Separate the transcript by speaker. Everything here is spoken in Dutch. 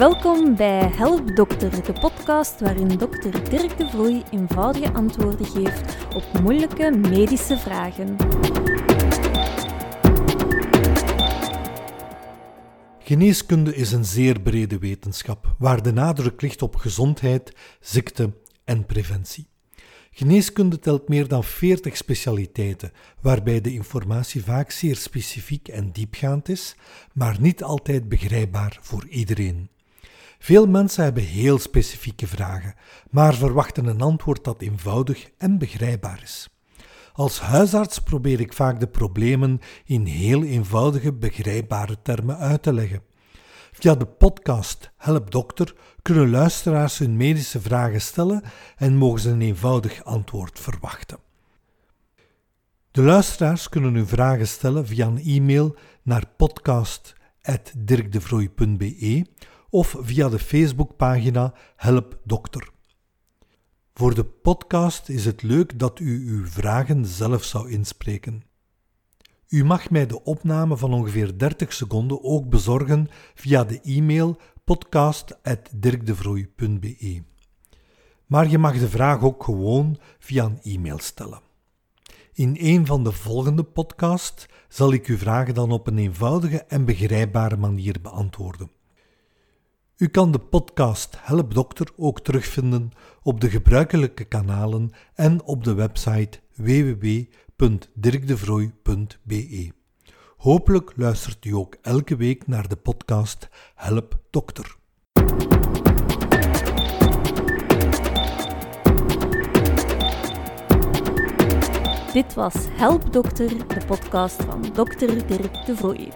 Speaker 1: Welkom bij Help Dokter, de podcast waarin dokter Dirk de Vloei eenvoudige antwoorden geeft op moeilijke medische vragen.
Speaker 2: Geneeskunde is een zeer brede wetenschap, waar de nadruk ligt op gezondheid, ziekte en preventie. Geneeskunde telt meer dan 40 specialiteiten, waarbij de informatie vaak zeer specifiek en diepgaand is, maar niet altijd begrijpbaar voor iedereen. Veel mensen hebben heel specifieke vragen, maar verwachten een antwoord dat eenvoudig en begrijpbaar is. Als huisarts probeer ik vaak de problemen in heel eenvoudige, begrijpbare termen uit te leggen. Via de podcast Help Dokter kunnen luisteraars hun medische vragen stellen en mogen ze een eenvoudig antwoord verwachten. De luisteraars kunnen hun vragen stellen via een e-mail naar podcast.dirkdevroei.be of via de Facebookpagina Help Dokter. Voor de podcast is het leuk dat u uw vragen zelf zou inspreken. U mag mij de opname van ongeveer 30 seconden ook bezorgen via de e-mail podcast.dirkdevroei.be. Maar je mag de vraag ook gewoon via een e-mail stellen. In een van de volgende podcasts zal ik uw vragen dan op een eenvoudige en begrijpbare manier beantwoorden. U kan de podcast Help Dokter ook terugvinden op de gebruikelijke kanalen en op de website www.dirkdevrooi.be. Hopelijk luistert u ook elke week naar de podcast Help Dokter.
Speaker 1: Dit was Help Dokter, de podcast van dokter Dirk de Vrooij.